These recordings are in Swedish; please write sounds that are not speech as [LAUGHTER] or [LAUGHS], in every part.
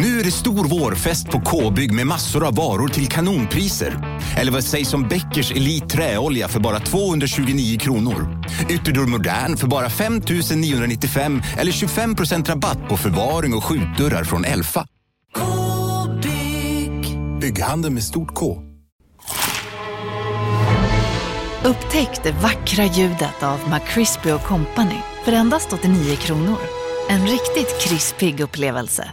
Nu är det stor vårfest på K-bygg med massor av varor till kanonpriser. Eller vad sägs om Bäckers Elite Träolja för bara 229 kronor? Ytterdörr Modern för bara 5 995 eller 25% rabatt på förvaring och skjutdörrar från Elfa. K-bygg. Bygghandeln med stort K. Upptäck det vackra ljudet av McCrispy Company för endast 89 kronor. En riktigt krispig upplevelse.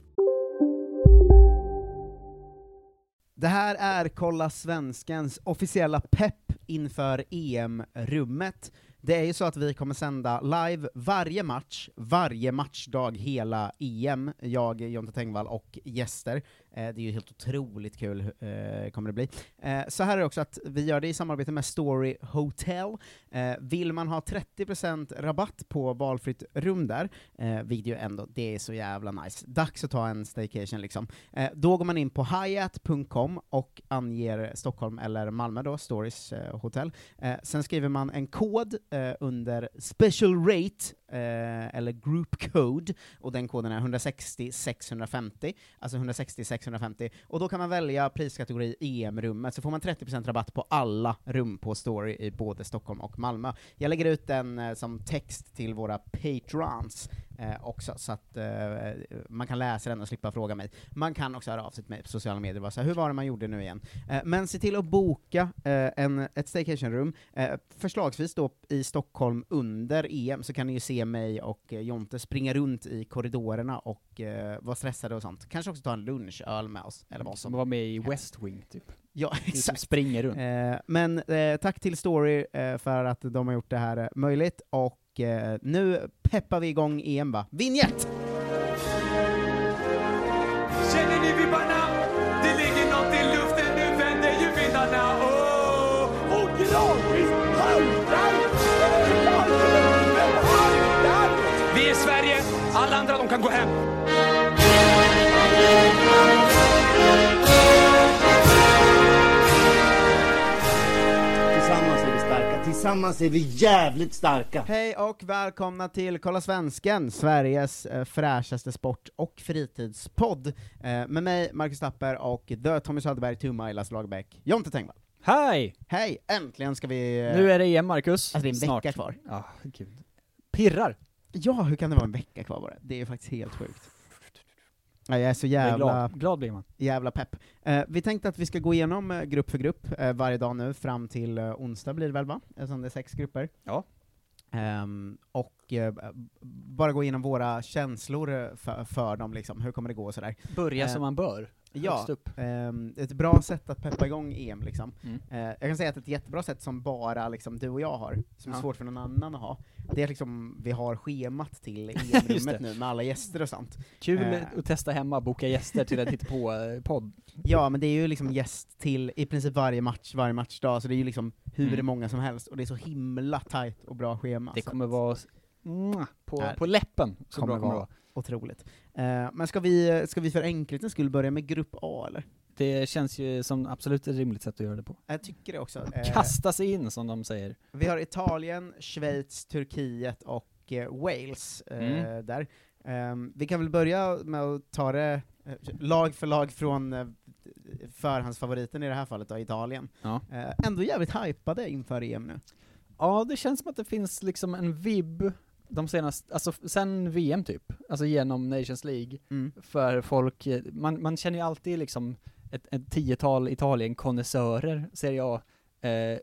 Det här är Kolla Svenskens officiella pepp inför EM-rummet. Det är ju så att vi kommer sända live varje match, varje matchdag hela EM, jag, Jonte Tengvall och gäster. Eh, det är ju helt otroligt kul, eh, kommer det bli. Eh, så här är det också att vi gör det i samarbete med Story Hotel. Eh, vill man ha 30% rabatt på valfritt rum där, eh, vilket ju ändå, det är så jävla nice. Dags att ta en staycation liksom. Eh, då går man in på hyatt.com och anger Stockholm eller Malmö då, Stories eh, hotell. Eh, sen skriver man en kod eh, under special rate, eh, eller group code, och den koden är 160 650, alltså 160 650, och då kan man välja priskategori EM-rummet, så får man 30% rabatt på alla rum på Story i både Stockholm och Malmö. Jag lägger ut den eh, som text till våra patrons eh, också, så att eh, man kan läsa den och slippa fråga mig. Man kan också höra av sig till mig på sociala medier och bara hur var det man gjorde nu igen? Eh, men se till att boka eh, en, ett staycation-rum, eh, förslagsvis då i Stockholm under EM, så kan ni ju se mig och eh, Jonte springa runt i korridorerna och vara stressade och sånt. Kanske också ta en lunchöl med oss, eller vad Som som. var med i West Wing, typ. Ja, Du som exakt. springer runt. Men tack till Story för att de har gjort det här möjligt, och eh, nu peppar vi igång EM va? Vinjett! Känner ni vibbarna? Det ligger något i luften, nu vänder ju vindarna. Oh! Och gradvis haltar Vi är Sverige, alla andra de kan gå hem. Tillsammans är vi jävligt starka. Hej och välkomna till Kolla Svensken, Sveriges eh, fräschaste sport och fritidspodd. Eh, med mig, Marcus Tapper, och The Tommy Söderberg, Two Milas Lagerbäck, Jonte Tengvall. Hej! Hej! Äntligen ska vi... eh, Nu är det EM, Marcus. Alltså det är en Snart. vecka kvar. Ja, gud. Pirrar. Ja, hur kan det vara en vecka kvar bara? Det är faktiskt helt sjukt. Ja, jag är så Jag är jävla, glad. glad blir man. jävla pepp. Eh, vi tänkte att vi ska gå igenom eh, grupp för grupp eh, varje dag nu, fram till eh, onsdag blir det väl va? Eftersom det är sex grupper. Ja. Ehm, och eh, bara gå igenom våra känslor eh, för, för dem, liksom. hur kommer det gå och sådär. Börja Eh, som man bör. Ja, ehm, ett bra sätt att peppa igång EM liksom. Mm. Eh, jag kan säga att ett jättebra sätt som bara liksom, du och jag har, som är Ja. svårt för någon annan att ha, det är liksom, vi har schemat till [LAUGHS] EM-rummet nu med alla gäster och sånt. Kul Eh. att testa hemma, boka gäster till en hittepå-podd. Ja, men det är ju liksom gäst till i princip varje match, varje matchdag, så det är ju liksom hur Mm. många som helst, och det är så himla tajt och bra schema. Det kommer att- vara på, Här. på läppen. Så Kommer bra kommer det vara. Otroligt. Eh, men ska vi, ska vi för enkelhetens skull börja med grupp A, eller? Det känns ju som absolut ett rimligt sätt att göra det på. Jag tycker det också. Eh, Kasta sig in, som de säger. Vi har Italien, Schweiz, Turkiet och eh, Wales Mm. där. Ehm, vi kan väl börja med att ta det lag för lag från förhandsfavoriten i det här fallet då, Italien. Ja. Ändå jävligt hypade inför EM nu. Ja, det känns som att det finns liksom en vibb de senaste, alltså sen VM typ, alltså genom Nations League, Mm. för folk, eh, man, man känner ju alltid liksom ett, ett tiotal Italien-konnässörer, ser jag, eh, eh,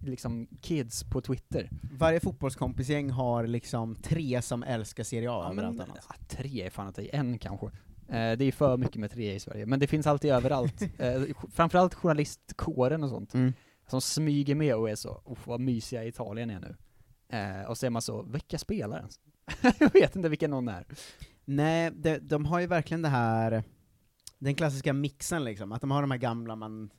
liksom kids på Twitter. Varje fotbollskompisgäng har liksom tre som älskar Serie A över allt annat. ja, tre är fan att ta i, en kanske. Eh, det är för mycket med tre i Sverige, men det finns alltid överallt. [LAUGHS] eh, framförallt journalistkåren och sånt, Mm. som smyger med och är så, vad mysiga Italien är nu. Eh, och så är man så, vilka spelar ens? [LAUGHS] jag vet inte vilka någon är. Nej, de, de har ju verkligen det här, den klassiska mixen liksom, att de har de här gamla man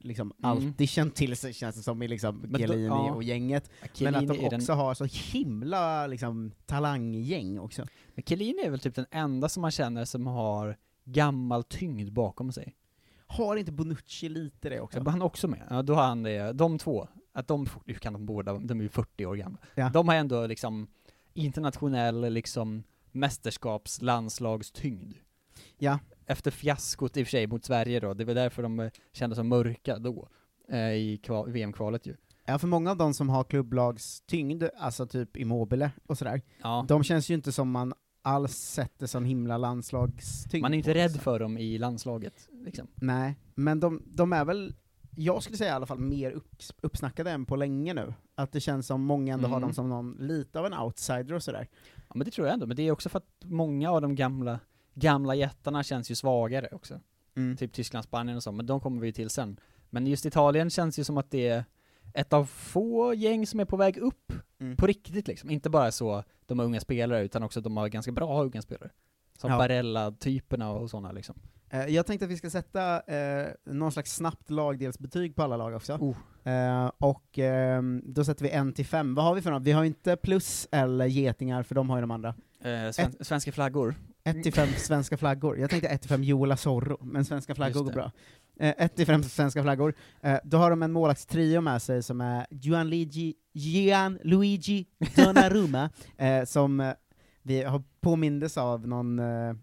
liksom Mm. alltid känt till sig, känns det som, i liksom Chiellini ja. och gänget. Chiellini men att de är den- också har så himla liksom, talanggäng också. Men Chiellini är väl typ den enda som man känner som har gammal tyngd bakom sig. Har inte Bonucci lite det också? Så han också med. Ja, då har han det, de två, att de, hur kan de båda, de är ju 40 år gamla. Ja. De har ändå liksom internationell liksom mästerskaps landslagstyngd. Ja. Efter fiaskot i och för sig mot Sverige då, det var därför de eh, kändes så mörka då, eh, i kval, VM-kvalet ju. Ja, för många av de som har klubblagstyngd, alltså typ Immobile och sådär, Ja. de känns ju inte som man alls sätter som himla landslagstyngd Man är inte rädd för dem i landslaget, liksom. Nej, men de, de är väl, jag skulle säga i alla fall, mer upp, uppsnackade än på länge nu. Att det känns som många ändå har Mm. dem som någon, lite av en outsider och sådär. Ja men det tror jag ändå, men det är också för att många av de gamla, gamla jättarna känns ju svagare också. Mm. Typ Tyskland, Spanien och så, men de kommer vi ju till sen. Men just Italien känns ju som att det är ett av få gäng som är på väg upp, Mm. på riktigt liksom. Inte bara så, de har unga spelare, utan också att de har ganska bra unga spelare. Som Ja. Barella-typerna och sådana liksom. Eh, Jag tänkte att vi ska sätta eh, någon slags snabbt lagdelsbetyg på alla lag också. Oh. Eh, och ehm, då sätter vi en till fem. Vad har vi för något? Vi har ju inte plus eller getingar, för de har ju de andra. Eh, sven svenska flaggor. Ett till fem svenska flaggor. Jag tänkte ett till fem Jola Zorro, men svenska flaggor går bra. Eh, ett till fem svenska flaggor. Eh, då har de en målvaktstrio med sig som är Gianluigi, Gianluigi Donnarumma, [LAUGHS] eh, som eh, vi har påmindes av någon eh,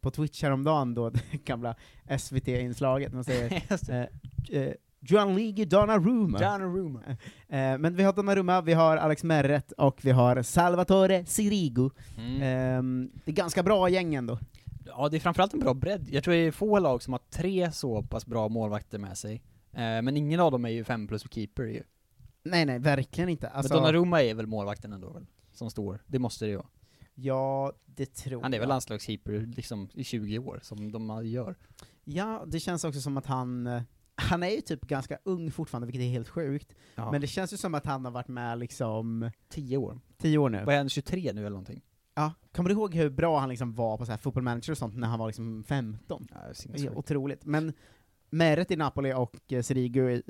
på Twitch häromdagen då, [LAUGHS] det gamla SVT-inslaget, man säger [LAUGHS] Just det. eh, eh, Gianluigi Donnarumma. Donnarumma. [LAUGHS] Eh, men vi har Donnarumma, vi har Alex Merret och vi har Salvatore Sirigu. Mm. Ehm, det är ganska bra gäng ändå. Ja, det är framförallt en bra bredd. Jag tror det är få lag som har tre så pass bra målvakter med sig. Eh, men ingen av dem är ju fem plus keeper ju. Nej, nej, verkligen inte. Alltså, men Donnarumma är väl målvakten ändå väl? Som står. Det måste det ju vara. Ja, det tror Han är väl jag. landslagskeeper liksom i 20 år, som de gör. Ja, det känns också som att han, eh, han är ju typ ganska ung fortfarande, vilket är helt sjukt. Ja. Men det känns ju som att han har varit med liksom 10 år. tio år nu. Vad är han, 23 nu eller någonting? Ja, kommer du ihåg hur bra han liksom var på så här football manager och sånt när han var liksom 15? Ja, otroligt. Men Meret i Napoli och eh, Sirigu i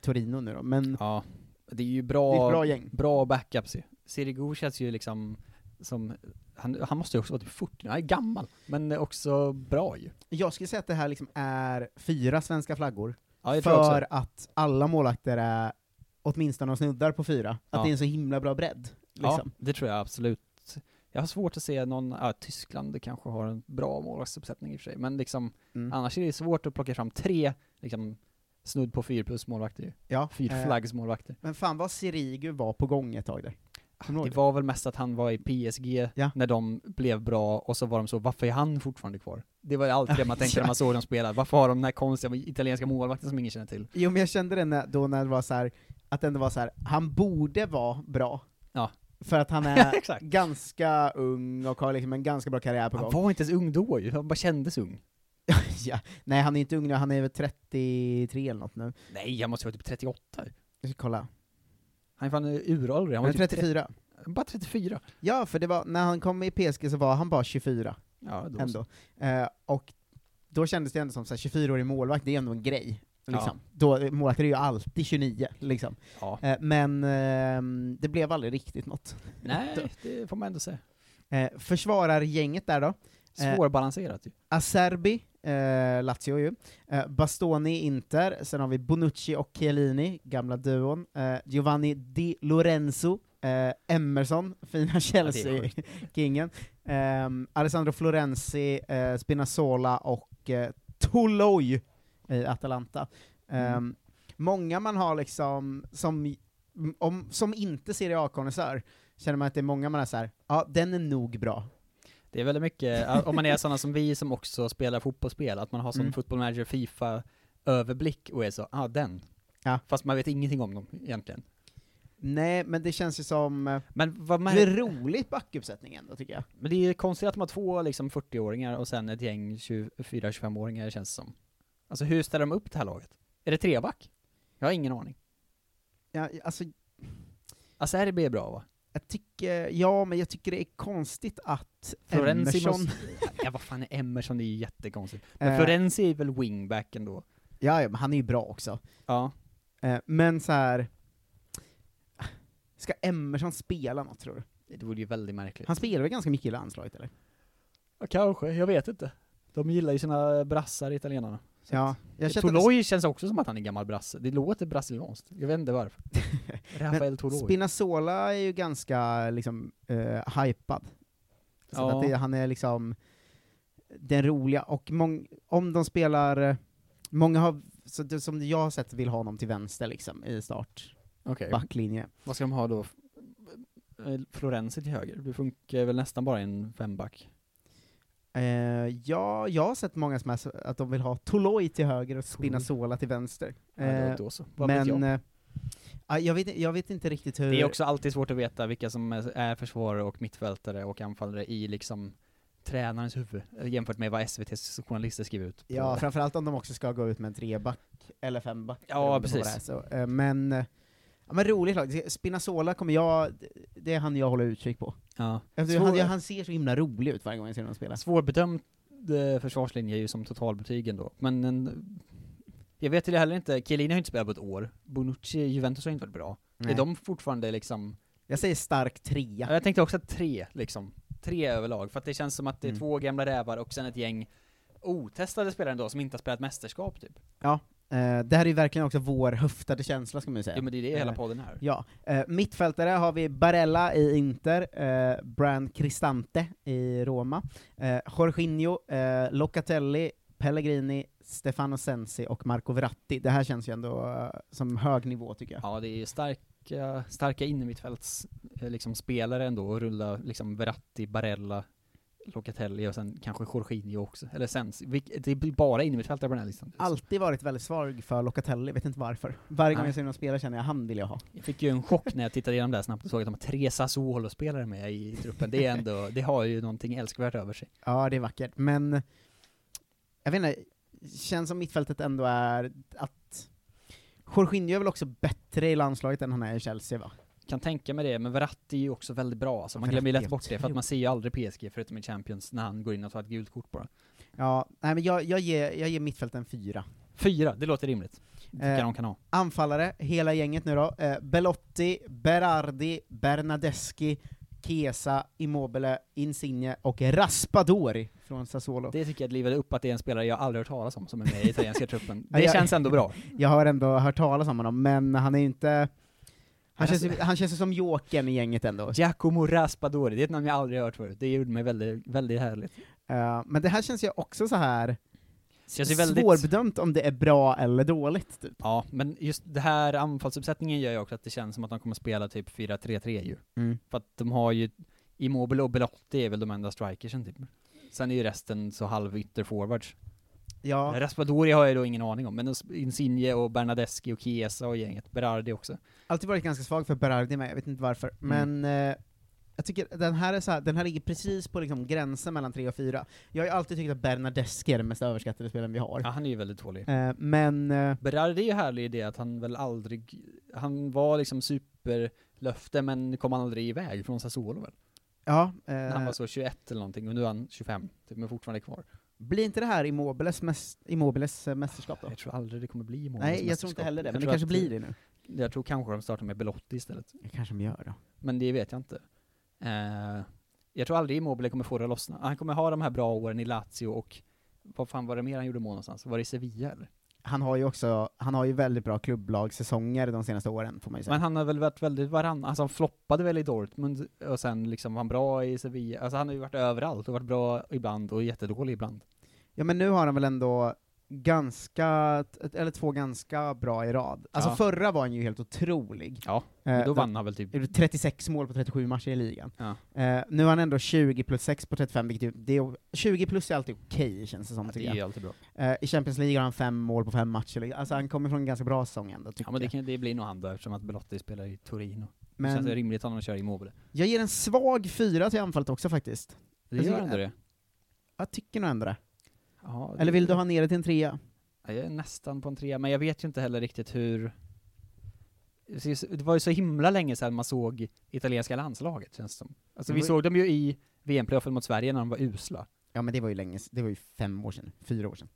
Torino nu då, men Ja, det är ju det är bra, ett bra gäng. bra backups ju. Sirigu känns ju liksom som, han, han måste ju också vara typ 40, han är gammal, men också bra ju. Jag skulle säga att det här liksom är fyra svenska flaggor, Ja, för att alla målvakter är åtminstone snuddar på fyra. Att Ja. det är en så himla bra bredd. Liksom. Ja, det tror jag absolut. Jag har svårt att se någon, ja, Tyskland kanske har en bra målvaktsuppsättning i och för sig, men liksom, Mm. annars är det svårt att plocka fram tre, liksom, snudd på fyra plus målvakter ju. Ja, eh, Fyrflaggsmålvakter. Men fan vad Sirigu var på gång ett tag där. Det var väl mest att han var i PSG Ja. när de blev bra, och så var de så, varför är han fortfarande kvar? Det var alltid det man [LAUGHS] tänkte Ja. när man såg dem spela, varför har de den här konstiga italienska målvakten som ingen känner till? Jo men jag kände det när, då när det var så här, att det ändå var så här, han borde vara bra. Ja. För att han [LAUGHS] är ganska ung och har liksom en ganska bra karriär på Han gång. var inte ens ung då ju, han bara kändes ung. [LAUGHS] ja. Nej han är inte ung nu, han är väl 33 eller något nu. Nej, han måste vara typ 38. Jag ska kolla. Han är fan uråldrig, han Han var typ 34. Bara 34. Ja, för det var, när han kom i PSG så var han bara 24 Ja, då ändå. Eh, och då kändes det ändå som så här, 24-årig målvakt, det är ändå en grej. Liksom. Ja. Då, målvakter är ju alltid 29, liksom. Ja. Eh, men ehm, det blev aldrig riktigt något. Nej, det får man ändå säga. Eh, försvarargänget där då. Eh, Svårbalanserat ju. Acerbi, eh, Lazio ju. Eh, Bastoni, Inter. Sen har vi Bonucci och Chiellini, gamla duon. Eh, Giovanni Di Lorenzo. Eh, Emerson, [LAUGHS] fina Chelsea-kingen. Ehm, Alessandro Florenzi, eh, Spinazzola och eh, Toloi i Atalanta. Ehm, Mm. Många man har liksom, som, om, som inte Serie A-konnässör, känner man att det är många man är så här, ja den är nog bra. Det är väldigt mycket, om man är sådana som vi som också spelar fotbollsspel, att man har sån Mm. football manager, Fifa, överblick och är så, ah, den. Ja. Fast man vet ingenting om dem egentligen. Nej, men det känns ju som, eh, Men vad det man, är roligt backuppsättning ändå tycker jag. men det är konstigt att de har två liksom 40-åringar och sen ett gäng 24-25-åringar känns det som. Alltså hur ställer de upp det här laget? Är det treback? Jag har ingen aning. Ja, alltså, Acerbi är bra va? Jag tycker, ja men jag tycker det är konstigt att Florenzi Emerson, måste... Ja vad fan är Emerson, det är ju jättekonstigt. Men Eh. Florenzi är väl wingback ändå? Ja, ja, men han är ju bra också. Ja. Eh, men så här. Ska Emerson spela något tror du? Det vore ju väldigt märkligt. Han spelar väl ganska mycket i landslaget eller? Ja, kanske, jag vet inte. De gillar ju sina brassar, italienarna. Ja, jag känner Toloi känns också som att han är gammal brasse. Det låter brasilianskt. Jag vet inte varför. [LAUGHS] Rafael Toloi. Spinazzola är ju ganska liksom uh, hypad. Så Ja. att det, han är liksom den roliga, och mång, om de spelar, eh, många har, så det, som jag har sett, vill ha honom till vänster liksom, i start, Okej. backlinje. Vad ska de ha då? Eh, Florenzi till höger? Det funkar väl nästan bara i en femback? Eh, ja, jag har sett många som är att de vill ha Toloi till höger och. Spinazzola till vänster. Ja, Eh, då, då så. Vad vet men, jag? eh, ja, jag, vet, jag vet inte riktigt hur... Det är också alltid svårt att veta vilka som är- försvarare och mittfältare och anfallare i liksom tränarens huvud, eh, jämfört med vad SVT's journalister skriver ut. Ja, framförallt om de också ska gå ut med en treback, eller femback. Ja, precis. Så, eh, men, eh, ja, men roligt lag. Spinazzola kommer jag, det är han jag håller utkik på. ja. Svår- han, han ser så himla rolig ut varje gång jag ser honom spela. Svårbedömd eh, försvarslinje är ju som totalbetygen då, men en, jag vet ju heller inte, Chiellini har inte spelat på ett år, Bonucci i Juventus har inte varit bra. Nej. Är de fortfarande liksom, Jag säger stark ja. trea. jag tänkte också att tre liksom, tre överlag, för att det känns som att det är Mm. två gamla rävar och sen ett gäng otestade spelare ändå som inte har spelat mästerskap typ. Eh, det här är ju verkligen också vår höftade känsla, ska man ju säga. Ja men det är det hela Eh, podden är. Ja, eh, mittfältare har vi Barella i Inter, Brand Cristante i Roma, Jorginho, Locatelli, Pellegrini, Stefano Sensi och Marco Verratti. Det här känns ju ändå som hög nivå tycker jag. Ja, det är starka, starka innermittfälts eh, liksom spelare ändå, och rulla liksom Verratti, Barella, Locatelli och sen kanske Jorginho också, eller. Vilk- Det blir bara innermittfältare på den här listan. Alltid varit väldigt svag för Locatelli, vet inte varför. Varje gång jag ser någon spela känner jag han vill jag ha. Jag fick ju en chock när jag tittade igenom det här snabbt och såg att de har tre Sassuolo-spelare med i truppen. Det är ändå, det har ju någonting älskvärt över sig. Ja, det är vackert, men jag vet inte, känns som mittfältet ändå är att Jorginho är väl också bättre i landslaget än han är i Chelsea va? Kan tänka mig det, men Verratti är ju också väldigt bra alltså. Man Verratti glömmer ju lätt bort det, för att man ser ju aldrig PSG förutom i Champions när han går in och tar ett gult kort bara. Ja, nej men jag, jag, ger, jag ger mittfältet en fyra. Fyra, det låter rimligt. Eh, de kan ha. Anfallare, hela gänget nu då. Eh, Belotti, Berardi, Bernadeschi, Chiesa, Immobile, Insigne och Raspadori från Sassuolo. Det tycker jag livade upp att det är en spelare jag aldrig hört talas om som är med i italienska truppen. [LAUGHS] Det jag- känns ändå bra. Jag har ändå hört talas om honom, men han är ju inte... Han känns, alltså- ju- han känns ju som jokern i gänget ändå. Giacomo Raspadori, det är ett namn jag aldrig hört förut. Det gjorde mig väldigt, väldigt härligt. Eh, men det här känns ju också så här Känns väldigt... svårbedömt om det är bra eller dåligt. Typ. Ja, men just det här anfallsuppsättningen gör ju också att det känns som att de kommer spela typ 4-3-3 ju. För att de har ju, Immobile och Belotti är väl de enda strikersen typ. Sen är ju resten så halv ytterforwards. Ja, Raspadori har jag då ingen aning om, men Insigne och Bernadeschi och Chiesa och gänget, Berardi också. alltid varit ganska svag för Berardi med, jag vet inte varför. Mm. Men eh, jag tycker den här är så här, den här ligger precis på liksom gränsen mellan 3 och 4. Jag har ju alltid tyckt att Bernadeschi är den mest överskattade spelaren vi har. Ja, han är ju väldigt dålig. Eh, men, eh, Berardi är ju härlig i det att han väl aldrig, han var liksom superlöfte men kom aldrig iväg från Sassuolo väl? ja, När eh, han var så 21 eller någonting och nu är han 25, typ, men fortfarande kvar. Blir inte det här Immobiles, mäst, Immobiles mästerskap då? Jag tror aldrig det kommer bli Immobiles Nej, jag tror inte heller det, men det kanske blir det nu. Jag tror kanske de startar med Belotti istället. Det kanske de gör då. Men det vet jag inte. Eh, jag tror aldrig Immobile kommer få det att lossna. Han kommer ha de här bra åren i Lazio och vad fan var det mer han gjorde mål någonstans? Var det i Sevilla eller? Han har ju också, han har ju väldigt bra klubblagssäsonger de senaste åren, får man ju säga. Men han har väl varit väldigt varann, alltså han floppade väl i Dortmund och sen liksom var han bra i Sevilla. Alltså han har ju varit överallt och varit bra ibland och jättedålig ibland. Ja men nu har han väl ändå ganska, eller två ganska bra i rad. Alltså Ja. förra var han ju helt otrolig. Ja, Eh, då vann han väl typ. Gjorde 36 mål på 37 matcher i ligan. Ja. Eh, nu har han ändå 20 plus 6 på 35, vilket det är, 20 plus är alltid okej känns det som, Det tycker är jag. alltid bra. Eh, I Champions League har han fem mål på fem matcher, alltså han kommer från en ganska bra säsong ändå, tycker Ja men det, kan, det blir nog han då eftersom att Belotti spelar i Torino. Det Men känns det rimligt att han kör Immobile. jag ger en svag fyra till anfallet också faktiskt. Det gör ändå det. Jag tycker nog ändå det. Ja, Eller vill du ha ner det till en trea? Ja, Jag är nästan på en trea, men jag vet ju inte heller riktigt hur... Det var ju så himla länge sedan man såg italienska landslaget, känns det som. Alltså vi ju- såg dem ju i VM-playoffen mot Sverige när de var usla. Ja men det var ju länge, det var ju fem år sedan, fyra år sedan.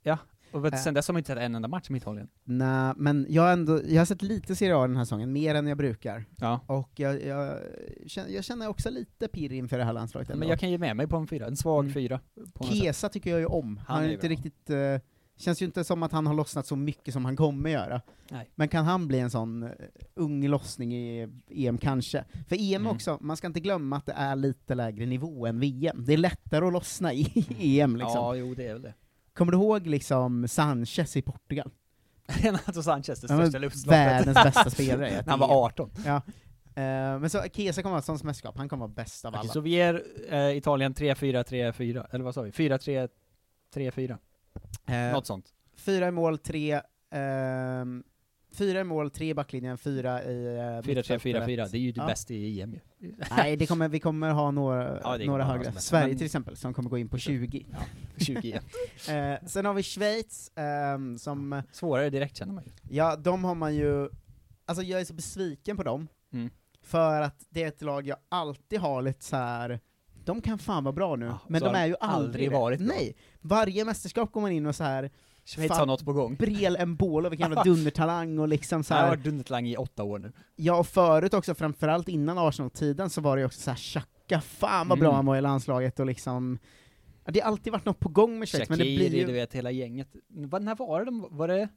Och Äh. sen dess har man inte sett en enda match med Italien. Nej, men jag ändå, jag har sett lite Serie A den här säsongen, mer än jag brukar. Ja. Och jag, jag, känner, jag känner också lite pirr inför det här landslaget ändå. Men jag kan ge med mig på en fyra, en svag Mm. fyra. Kesa tycker jag ju om. Han, Han är inte bra. riktigt... eh, känns ju inte som att han har lossnat så mycket som han kommer göra. Nej. Men kan han bli en sån eh, ung lossning i EM kanske? För EM Mm. också, man ska inte glömma att det är lite lägre nivå än VM. Det är lättare att lossna i [LAUGHS] EM liksom. Ja, jo det är väl det. Kommer du ihåg liksom Sanchez i Portugal? [LAUGHS] Renato Sanchez, det största luftloppet. världens bästa [LAUGHS] spelare När han var 18. Ja. Eh, men så Kesa kommer vara ett sånt mästerskap, han kommer vara bäst av alla. Så vi ger eh, Italien 3-4-3-4, eller vad sa vi? 4-3-3-4? Eh, Något sånt. Fyra i mål, tre... fyra i mål, tre i backlinjen, fyra i uh, 4-3-4-4, det är ju det Ja. bästa i EM ju. Nej, det kommer, vi kommer ha några, Ja, några högre. Sverige Men- till exempel, som kommer gå in på 20. Ja, 20 EM. [LAUGHS] Eh, sen har vi Schweiz, ehm, som, Svårare direkt känner man ju. ja, de har man ju, alltså jag är så besviken på dem, Mm. för att det är ett lag jag alltid har lite så här. de kan fan vara bra nu, Ja, men de är ju aldrig, aldrig det. varit bra. Nej, varje mästerskap går man in och så här Schweiz har något på gång. Brel Embolo, vilken jävla [LAUGHS] dundertalang och liksom så Han har här. varit dundertalang i åtta år nu. Ja, och förut också, framförallt innan Arsenal-tiden, så var det ju också såhär Xhaka, fan vad bra Mm. han var i landslaget och liksom ja, Det har alltid varit något på gång med Schweiz, men det blir du ju... vet hela gänget. Vad, när var det de, var det?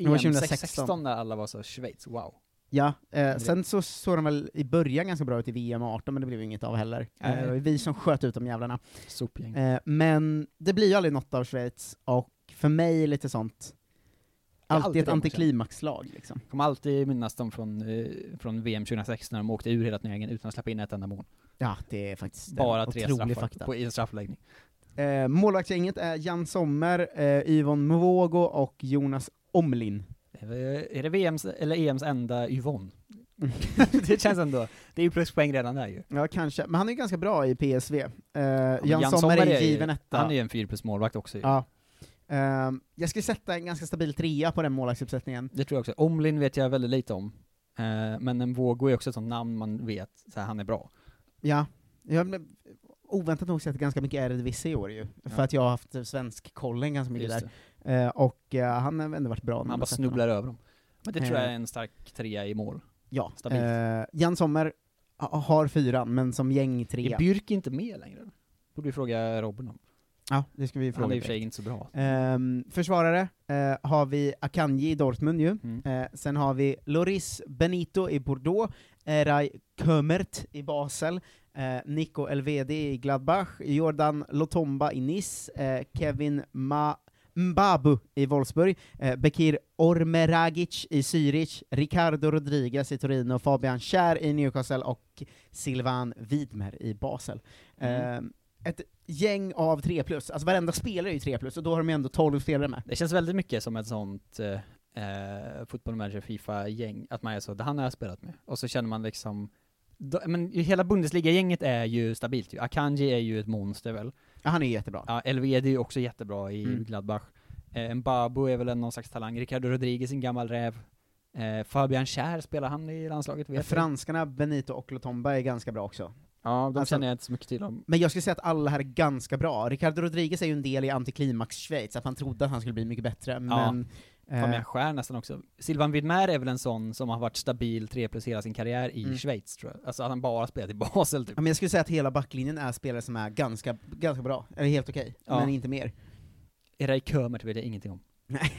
Var EM 2016. 16 när alla var så Schweiz, wow. Ja, eh, sen så såg de väl i början ganska bra ut i VM 18, men det blev inget av heller. Eh, det var ju vi som sköt ut de jävlarna. Eh, men det blir ju aldrig något av Schweiz, och för mig lite sånt, är alltid ett antiklimaxlag liksom. kommer alltid minnas dem från, eh, från VM 2006 när de åkte ur hela turneringen utan att släppa in ett enda mål. Ja, det är faktiskt Bara tre straffar fakta. på, i en straffläggning. Eh, målvaktsgänget är Jan Sommer, eh, Yvonne Mvogo och Jonas Omlin. Är det- Är VMs, eller EMs enda Yvonne? [LAUGHS] det känns ändå, det är ju pluspoäng redan där ju. Ja, kanske. Men han är ju ganska bra i PSV. Eh, men Jan, Jan Sommer är är given etta. Han är ju en 4 plus målvakt också ju. Ja. Ehm, jag skulle sätta en ganska stabil trea på den målvaktsuppsättningen. Det tror jag också. Omlin vet jag väldigt lite om. Eh, men en Vågo är också ett sånt namn man vet, så här, han är bra. Ja. Jag oväntat nog sett ganska mycket Eredivisie i år ju, för Ja. att jag har haft svensk kollen ganska mycket Just där. Eh, och eh, han har ändå varit bra. man bara snubblar honom. över dem. Men det tror jag är en stark trea i mål. Ja. Stabilt. Jan Sommer ha- har fyran, men som gäng Är trea. Byrk inte med längre? Borde vi fråga Robin om. Ja, det ska vi fråga. Han är i och för sig inte så bra. Ehm, försvarare eh, har vi Akanji i Dortmund ju. Mm. Eh, sen har vi Loris Benito i Bordeaux, Eray Kömert i Basel, eh, Nico Elvedi i Gladbach, Jordan Lotomba i Nice, eh, Kevin Ma Mbabu i Wolfsburg, eh, Bekir Ormeragic i Zürich, Ricardo Rodriguez i Torino, Fabian Schär i Newcastle och Silvan Widmer i Basel. Mm. Ett gäng av 3 plus, alltså varenda spelare är ju 3 plus, och då har de ju ändå 12 spelare med. Det känns väldigt mycket som ett sånt eh, eh, Football Manager Fifa-gäng, att man är så, det han har jag spelat med. Och så känner man liksom, då, men hela Bundesliga-gänget är ju stabilt ju. Akanji är ju ett monster väl. Ja, han är jättebra. Ja, Elvedi är ju också jättebra i Mm. Gladbach. Eh, Mbabu är väl en någon slags talang. Ricardo Rodriguez, en gammal räv. Eh, Fabian Schär, spelar han i landslaget? Vet du? Franskarna, Benito och Lotomba är ganska bra också. Ja, de Alltså- känner jag inte så mycket till om. Men jag skulle säga att alla här är ganska bra. Ricardo Rodriguez är ju en del i antiklimax Schweiz, att han trodde att han skulle bli mycket bättre, men... Fabian eh, Schär nästan också. Silvan Widmer är väl en sån som har varit stabil 3 plus hela sin karriär i Mm. Schweiz tror jag. Alltså att han bara spelat i [LAUGHS] Basel typ. ja, men jag skulle säga att hela backlinjen är spelare som är ganska, ganska bra, eller helt okej, Ja. men inte mer. Eray Kömert vet jag ingenting om.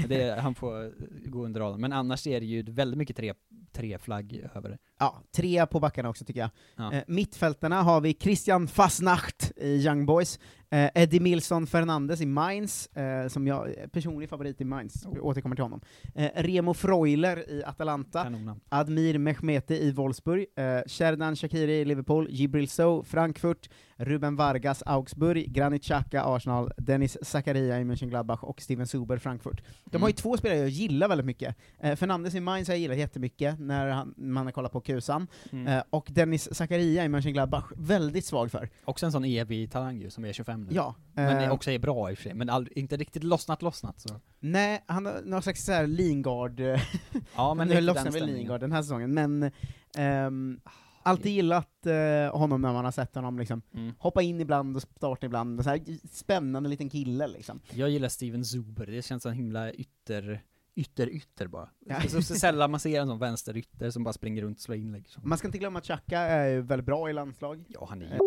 Det han får gå under radarn. Men annars är det ju väldigt mycket tre, tre flagg över det. Ja, tre på backarna också tycker jag. Ja. Eh, mittfältarna har vi Christian Fasnacht i Young Boys, eh, Eddie Milson Fernandes i Mainz, eh, som jag, personlig favorit i Mainz, Oh. återkommer till honom. Eh, Remo Freuler i Atalanta. Admir Mehmeti i Wolfsburg, eh, Sherdan Shakiri i Liverpool, Jibril Sow, Frankfurt, Ruben Vargas, Augsburg, Granit Xhaka, Arsenal, Dennis Zakaria i Mönchengladbach och Steven Zuber, Frankfurt. De har ju Mm. två spelare jag gillar väldigt mycket. Eh, Fernandes i Mainz har jag gillat jättemycket när han, man har kollat på Kusan, Mm. eh, och Dennis Zakaria i Mönchengladbach, väldigt svag för. Också en sån evig talang ju, som är 25 nu. Ja. Men eh, är också är bra i och för sig, men aldrig, inte riktigt lossnat lossnat så. Nej, han har någon slags såhär Lingard, eh, [LAUGHS] Ja men nu lossnar väl. Lingard den här säsongen, men ehm, Alltid gillat eh, honom när man har sett honom liksom Mm. hoppa in ibland och starta ibland, så här, spännande liten kille liksom. Jag gillar Steven Zuber, det känns som himla ytter, ytter, ytter bara. Ja. Det är så, så sällan man ser en sån vänsterytter som bara springer runt och slår inlägg. Så. Man ska inte glömma att Xhaka är ju väldigt bra i landslag. Ja, han är.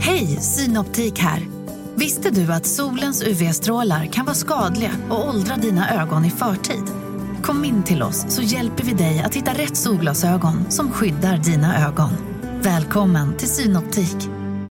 Hej, Synoptik här! Visste du att solens UV-strålar kan vara skadliga och åldra dina ögon i förtid? Kom in till oss så hjälper vi dig att hitta rätt solglasögon som skyddar dina ögon. Välkommen till Synoptik.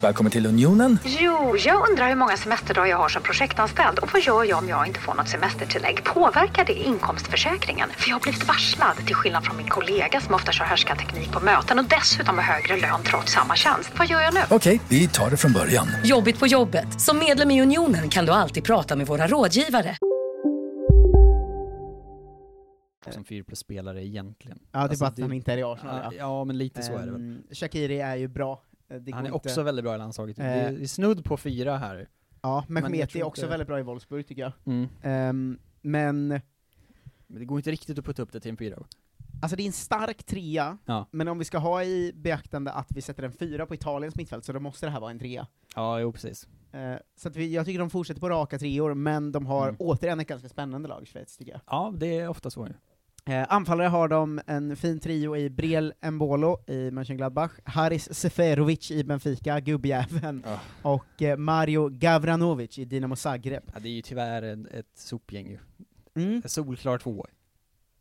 Välkommen till Unionen. Jo, jag undrar hur många semesterdagar jag har som projektanställd och vad gör jag om jag inte får något semestertillägg? Påverkar det inkomstförsäkringen? För jag har blivit varslad, till skillnad från min kollega som ofta kör teknik på möten och dessutom har högre lön trots samma tjänst. Vad gör jag nu? Okej, vi tar det från början. Jobbigt på jobbet. Som medlem i Unionen kan du alltid prata med våra rådgivare. Som 4 plus-spelare egentligen. Ja, det är Alltså, bara att han inte är i Arsenal. Ja, ja, men lite så är det väl. Ehm, Shaqiri är ju bra. Eh, Det Han är inte- också väldigt bra i landslaget. Det Eh. är- det är snudd på fyra här. Ja, Mehmeti är också inte- väldigt bra i Wolfsburg tycker jag. Mm. Ehm, men, Men det går inte riktigt att putta upp det till en fyra. alltså det är en stark trea, Ja. men om vi ska ha i beaktande att vi sätter en fyra på Italiens mittfält, så då måste det här vara en trea. Ja, jo precis. Eh, så vi, jag tycker de fortsätter på raka treor, men de har Mm. återigen ett ganska spännande lag, Schweiz, tycker jag. Ja, det är ofta så ju. Eh, anfallare har de en fin trio i Briel Mbolo i Mönchengladbach, Haris Seferovic i Benfica, gubbjäveln, Ja. och eh, Mario Gavranovic i Dinamo Zagreb. Ja, det är ju tyvärr en, ett sopgäng ju. Mm. Solklar två.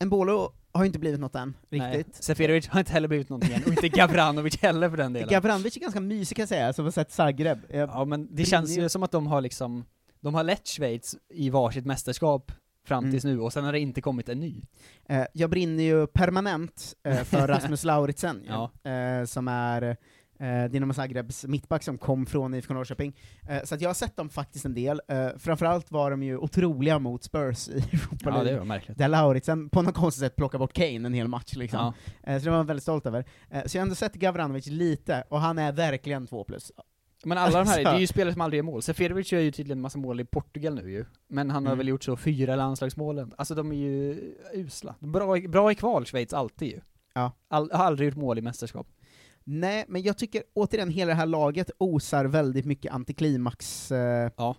Mbolo har ju inte blivit något än, Nej, riktigt. Seferovic har inte heller blivit någonting än, och inte Gavranovic heller för den delen. Gavranovic är ganska mysig kan jag säga, som har sett Zagreb. Eh, Ja men det känns ju som att de har liksom, de har lett Schweiz i varsitt mästerskap fram Mm. tills nu, och sen har det inte kommit en ny. Eh, jag brinner ju permanent eh, för [LAUGHS] Rasmus Lauritsen, Ja. eh, som är eh, Dinamo Zagrebs mittback som kom från IFK Norrköping. Eh, så att jag har sett dem faktiskt en del. Eh, framförallt var de ju otroliga mot Spurs i [LAUGHS] Europa Ja det var märkligt. Där Lauritsen på något konstigt sätt plockar bort Kane en hel match liksom. Ja. Eh, så det var jag väldigt stolt över. Eh, så jag har ändå sett Gavranovic lite, och han är verkligen två plus. Men alla de här, det är ju spelare som aldrig gör mål. Seferovic gör ju tydligen en massa mål i Portugal nu ju. Men han har Mm. väl gjort så fyra landslagsmålen. Alltså de är ju usla. Bra, bra i kval, Schweiz, alltid ju. Ja. All, har aldrig gjort mål i mästerskap. Nej, men jag tycker återigen hela det här laget osar väldigt mycket antiklimax. Eh, Ja.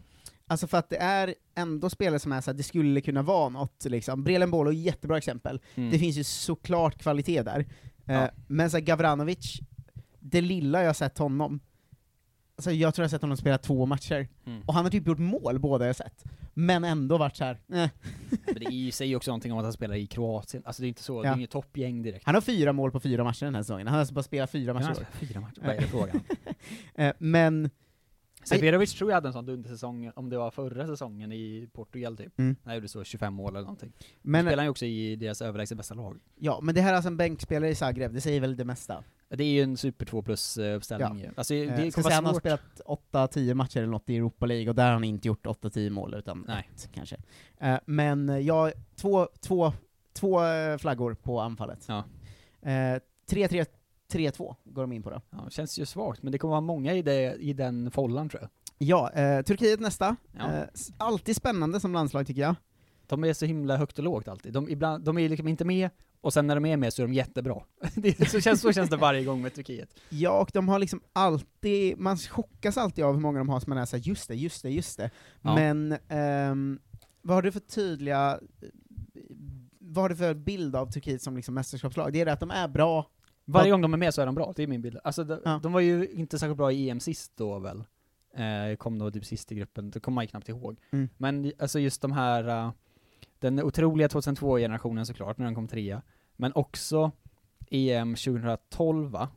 Alltså för att det är ändå spelare som är så att det skulle kunna vara något, liksom. Brelen Bolo är ett jättebra exempel. Mm. Det finns ju såklart kvalitet där. Eh, Ja. Men så här, Gavranovic, det lilla jag har sett honom, alltså jag tror jag har sett honom spela två matcher, Mm. och han har typ gjort mål båda jag sett. Men ändå varit så här. Eh. [LAUGHS] Men det säger ju också någonting om att han spelar i Kroatien. Alltså det är inte så, det Ja. är inget toppgäng direkt. Han har fyra mål på fyra matcher den här säsongen, han har alltså bara spelat fyra matcher. år. Fyra matcher, vad är det frågan? [LAUGHS] Eh, Men, Seferovic tror jag hade en sån dundersäsong, om det var förra säsongen i Portugal typ. Mm. Han gjorde så 25 mål eller någonting. Men, spelar han ju också i deras överlägset bästa lag. ja, men det här är alltså en bänkspelare i Zagreb, det säger väl det mesta. Det är ju en super 2 plus eh, ju. Alltså Eh, det kommer säga, han har spelat 8-10 matcher eller något i Europa League, och där har han inte gjort 8-10 mål, utan Nej. ett kanske. Eh, men eh, ja, två, två, två eh, flaggor på anfallet. Ja. Eh, 3-3, 3-2 går de in på då. Ja, känns ju svagt, men det kommer vara många i, det, i den follan tror jag. Ja, eh, Turkiet nästa. Ja. Eh, alltid spännande som landslag tycker jag. De är så himla högt och lågt alltid. De, ibland, de är liksom inte med, och sen när de är med så är de jättebra. [LAUGHS] det, är- så, känns, så känns det varje gång med Turkiet. Ja, och de har liksom alltid, man chockas alltid av hur många de har som man är såhär, just det, just det, just det. Ja. Men, ehm, vad har du för tydliga, vad har du för bild av Turkiet som liksom mästerskapslag? Det är det att de är bra, Varje gång de är med så är de bra, det är min bild. Alltså de, Ja. de var ju inte särskilt bra i EM sist då väl? Eh, kom då typ sist i gruppen, det kommer man ju knappt ihåg. Mm. Men alltså just de här, eh, den otroliga 2002-generationen såklart, när den kom trea, men också EM 2012 va?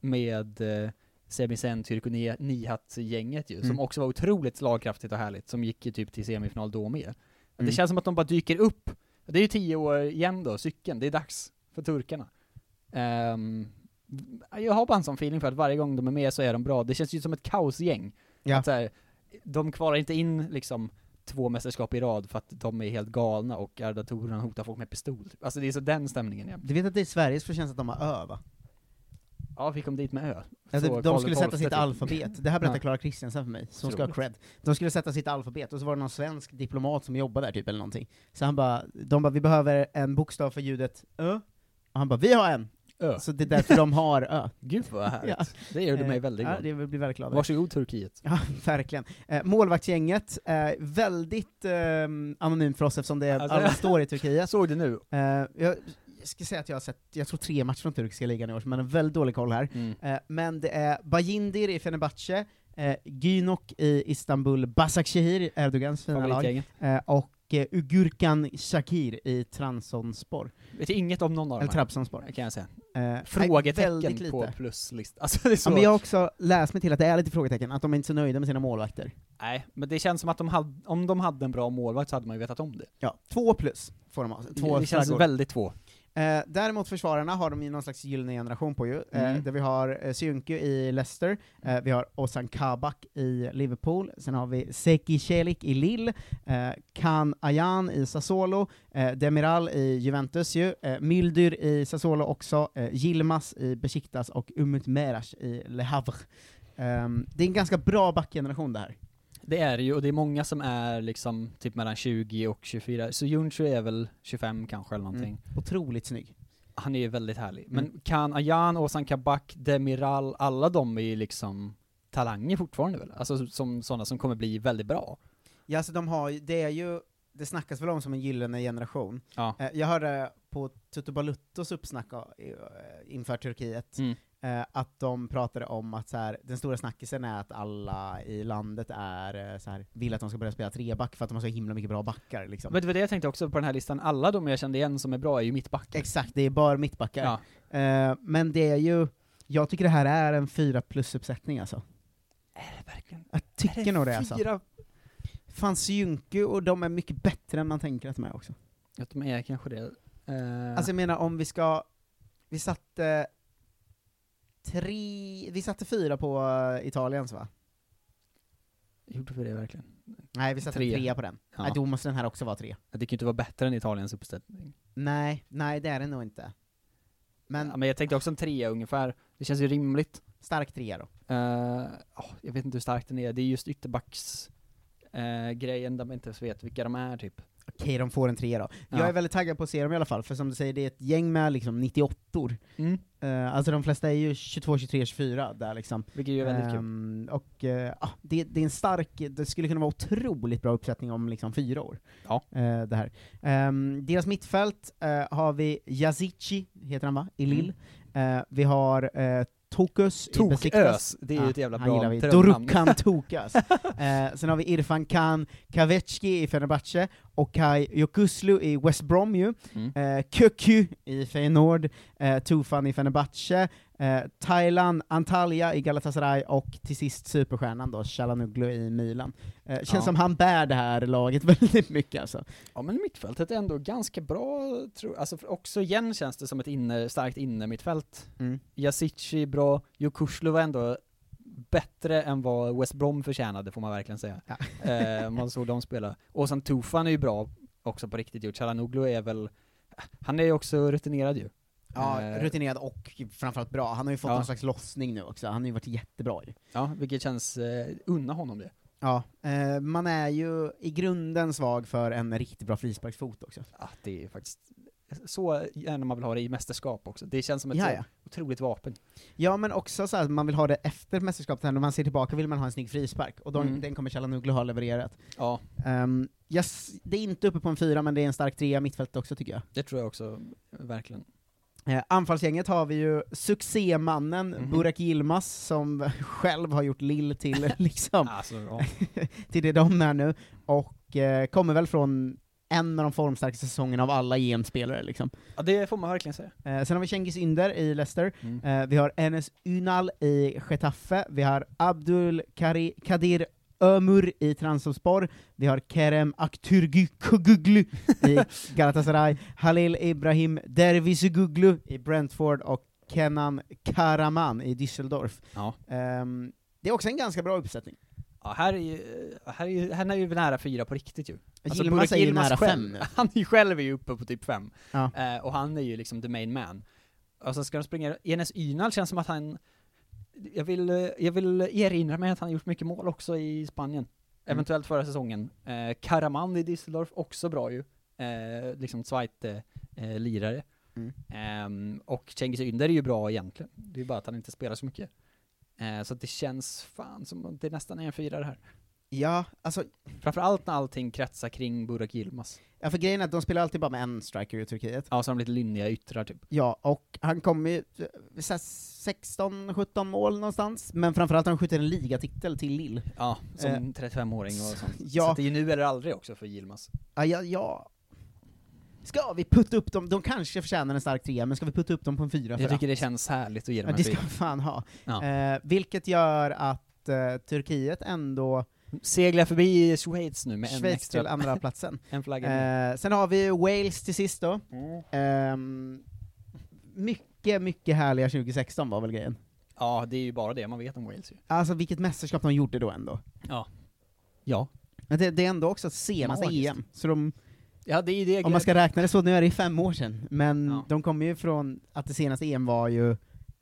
Med eh, Sebisen, Tyrk och Ni- Nihat-gänget ju, Mm. som också var otroligt slagkraftigt och härligt, som gick ju typ till semifinal då med. Det Mm. känns som att de bara dyker upp. Det är ju tio år igen då, cykeln, det är dags för turkarna. Ehm, jag har bara en sån feeling för att varje gång de är med så är de bra. Det känns ju som ett kaosgäng. Ja. Att så här, de kvalar inte in liksom två mästerskap i rad för att de är helt galna och Arda hotar folk med pistol. Alltså det är så den stämningen jämt. Du vet att det är Sveriges förtjänst att de har ö va? Ja, vi kom dit med ö. Ja, de, de skulle sätta sitt typ. alfabet, det här berättar Ja. Clara Kristiansen för mig, som ska ha cred. De skulle sätta sitt alfabet, och så var det någon svensk diplomat som jobbade där typ, eller någonting. Så han bara, de bara 'Vi behöver en bokstav för ljudet Ö' Och han bara 'Vi har en!' Ö. Så det är därför de har Ö. [LAUGHS] Gud vad härligt. Ja. Det gör du mig väldigt Ja, glad. det blir väldigt glad. Varsågod Turkiet. Ja, [LAUGHS] verkligen. Eh, målvaktsgänget, eh, väldigt eh, anonymt för oss eftersom det Alltså, alla [LAUGHS] står i Turkiet. Såg du nu? Eh, jag, jag ska säga att jag har sett, jag tror tre matcher från turkiska ligan i år, men en väldigt dålig koll här. Mm. Eh, men det är Bajindir i Fenerbahce, eh, Gynok i Istanbul, Başakşehir, Erdogans fina lag, eh, och eh, Ugurkan Shakir i Transonspor. Vet inget om någon av Eller dem här, Trabzonspor. kan jag säga. Eh, Frågetecken på lite. pluslist. [LAUGHS] Alltså det är så... Ja, men jag har också läst mig till att det är lite frågetecken, att de är inte så nöjda med sina målvakter. Nej, men det känns som att de hade, om de hade en bra målvakt så hade man ju vetat om det. Ja, två plus får de ha. Två det känns flaggor. väldigt två. Eh, däremot försvararna har de ju någon slags gyllene generation på ju, eh, Mm. där vi har eh, Syuncu i Leicester, eh, vi har Ozan Kabak i Liverpool, sen har vi Seki Celik i Lille, eh, Kan Ayan i Sassuolo, eh, Demiral i Juventus ju, eh, Mildyr i Sassuolo också, eh, Yilmaz i Besiktas och Umut Meras i Le Havre. Ehm, det är en ganska bra backgeneration det här. Det är det ju, och det är många som är liksom typ mellan 20 och 24, så Junchu är väl 25 kanske eller någonting. Otroligt snygg. Han är ju väldigt härlig. Mm. Men Kan Ayan, Ozan Kabak, Demiral, alla de är ju liksom talanger fortfarande väl? Alltså som sådana som kommer bli väldigt bra. Ja, alltså de har det är ju, det snackas väl om som en gyllene generation. Ja. Eh, jag hörde på Tutu Baluttos uppsnack eh, inför Turkiet, Mm. Eh, att de pratade om att så här, den stora snackisen är att alla i landet är så här, vill att de ska börja spela treback för att de har så himla mycket bra backar liksom. Men det var det jag tänkte också på den här listan, alla de jag kände igen som är bra är ju mittbackar. Exakt, det är bara mittbackar. Ja. Eh, men det är ju, jag tycker det här är en fyra plus-uppsättning alltså. Är det verkligen? Jag tycker nog det alltså. Fyra? Fan Syuncu, och de är mycket bättre än man tänker att de är också. Att de är kanske det. Eh, Alltså jag menar om vi ska, vi satte tre, vi satte fyra på uh, Italiens va? gjorde vi det verkligen? Nej, vi satte Tre. trea på den. Ja. Nej, då måste den här också vara tre. Det kan ju inte vara bättre än Italiens uppställning. Nej, nej det är den nog inte. Men Ja, men jag tänkte också en trea ungefär, det känns ju rimligt. stark trea då. Eh, åh, jag vet inte hur stark den är, det är just ytterbacks eh, grejen där man inte ens vet vilka de är typ. Okej, de får en trea då. Jag Ja. är väldigt taggad på att se dem i alla fall, för som du säger, det är ett gäng med liksom 98 Mm. uh, Alltså de flesta är ju 22, 23, 24 där liksom. Vilket ju är väldigt kul. Ehm, Och eh, ah, det, det är en stark, det skulle kunna vara otroligt bra uppsättning om liksom fyra år. Ja. Eh, det här. Ehm, deras mittfält har vi Yazici, heter han va? I Lille. Eh, vi har uh, Tokus Tokös, det är ju ett jävla bra. Dorukhan [LAUGHS] Tokas. eh, sen har vi Irfan Khan Kavetski i Fenerbahce, och Kai Yokuslu i West Brom ju. Mm. Eh, Kökü i Feyenoord, eh, Tufan i Fenerbahce, eh, Thailand, Antalya i Galatasaray och till sist superstjärnan då, Chalanoglu i Milan. Eh, känns Ja. som han bär det här laget [LAUGHS] väldigt mycket alltså. Ja men mittfältet är ändå ganska bra, tror Alltså också igen känns det som ett inne, starkt innermittfält. Mm. Yasici bra, Jokuslu var ändå bättre än vad West Brom förtjänade får man verkligen säga. [LAUGHS] eh, om man såg dem spela. Och sen Tufan är ju bra också på riktigt ju, Chalanoglu är väl, han är ju också rutinerad ju. Ja, Eh, rutinerad och framförallt bra. Han har ju fått Ja. någon slags lossning nu också, han har ju varit jättebra ju. Ja, vilket känns, eh, unna honom det. Ja, eh, man är ju i grunden svag för en riktigt bra frisparksfot också. Ja, det är faktiskt så gärna man vill ha det i mästerskap också. Det känns som ett Ja, så ja. otroligt vapen. Ja, men också så här, man vill ha det efter mästerskapet, när man ser tillbaka vill man ha en snygg frispark, och de, Mm. den kommer Chalanoglu ha levererat. Ja, Um, yes, det är inte uppe på en fyra, men det är en stark trea mittfält också tycker jag. det tror jag också, verkligen. Eh, anfallsgänget har vi ju succémannen Mhm. Burak Yilmaz, som [LAUGHS] själv har gjort Lill till, [LAUGHS] liksom, Alltså, [LAUGHS] till det de är nu, och eh, kommer väl från en av de formstarkaste säsongerna av alla EM-spelare liksom. ja, det får man verkligen säga. Eh, sen har vi Cengiz Ynder i Leicester, Mm. eh, vi har Enes Ünal i Getafe, vi har Abdul Kari, Kadir Ömur i Trabzonspor, vi har Kerem Aktürkoğlu i [LAUGHS] Galatasaray, Halil Ibrahim Dervisoglu i Brentford och Kenan Karaman i Düsseldorf. Ja. Ehm, det är också en ganska bra uppsättning. Ja, här är ju, här är ju, han är ju nära fyra på riktigt ju. Yilmaz Burak är ju Yilmaz nära själv, fem nu. [LAUGHS] Han är ju själv är ju uppe på typ fem. Ja. Eh, och han är ju liksom the main man. Och så ska de springa, Enes Ynal känns som att han, jag vill, eh, jag vill erinra mig att han gjort mycket mål också i Spanien. Eventuellt förra säsongen. Eh, Karaman i Düsseldorf, också bra ju. Eh, liksom zweite eh, lirare. Mm. Ehm, och Cengiz Ünder är ju bra egentligen. Det är bara att han inte spelar så mycket. Eh, så att det känns fan som att det nästan är en fyra det här. Ja, alltså, Framförallt när allting kretsar kring Burak Yilmaz. ja, för grejen är att de spelar alltid bara med en striker i Turkiet. Ja, så de lite lynniga yttrar typ. Ja, och han kommer ju eh, så här 16-17 mål någonstans, men framförallt har han skjutit en ligatitel till Lille. Ja, som Eh, 35-åring och sånt. ja. Så det är ju nu eller aldrig också för Yilmaz. Ja, ja, ja. Ska vi putta upp dem? De kanske förtjänar en stark trea, men ska vi putta upp dem på en fyra för Jag tycker att? det känns härligt att ge dem Ja, en det ska fyra. vi fan ha. Ja. Eh, vilket gör att eh, Turkiet ändå Seglar förbi Schweiz nu med en Schweiz extra... till andra platsen. [LAUGHS] en flagga. Eh, sen har vi Wales till sist då. Mm. Ehm, mycket, mycket härliga 2016 var väl grejen. Ja, det är ju bara det man vet om Wales ju. Alltså vilket mästerskap de gjorde då ändå. Ja. Ja. Men det, det är ändå också senaste Magiskt. EM, så de, Ja, det är det om man ska räkna det så, nu är det fem år sedan, men Ja. de kommer ju från att det senaste EM var ju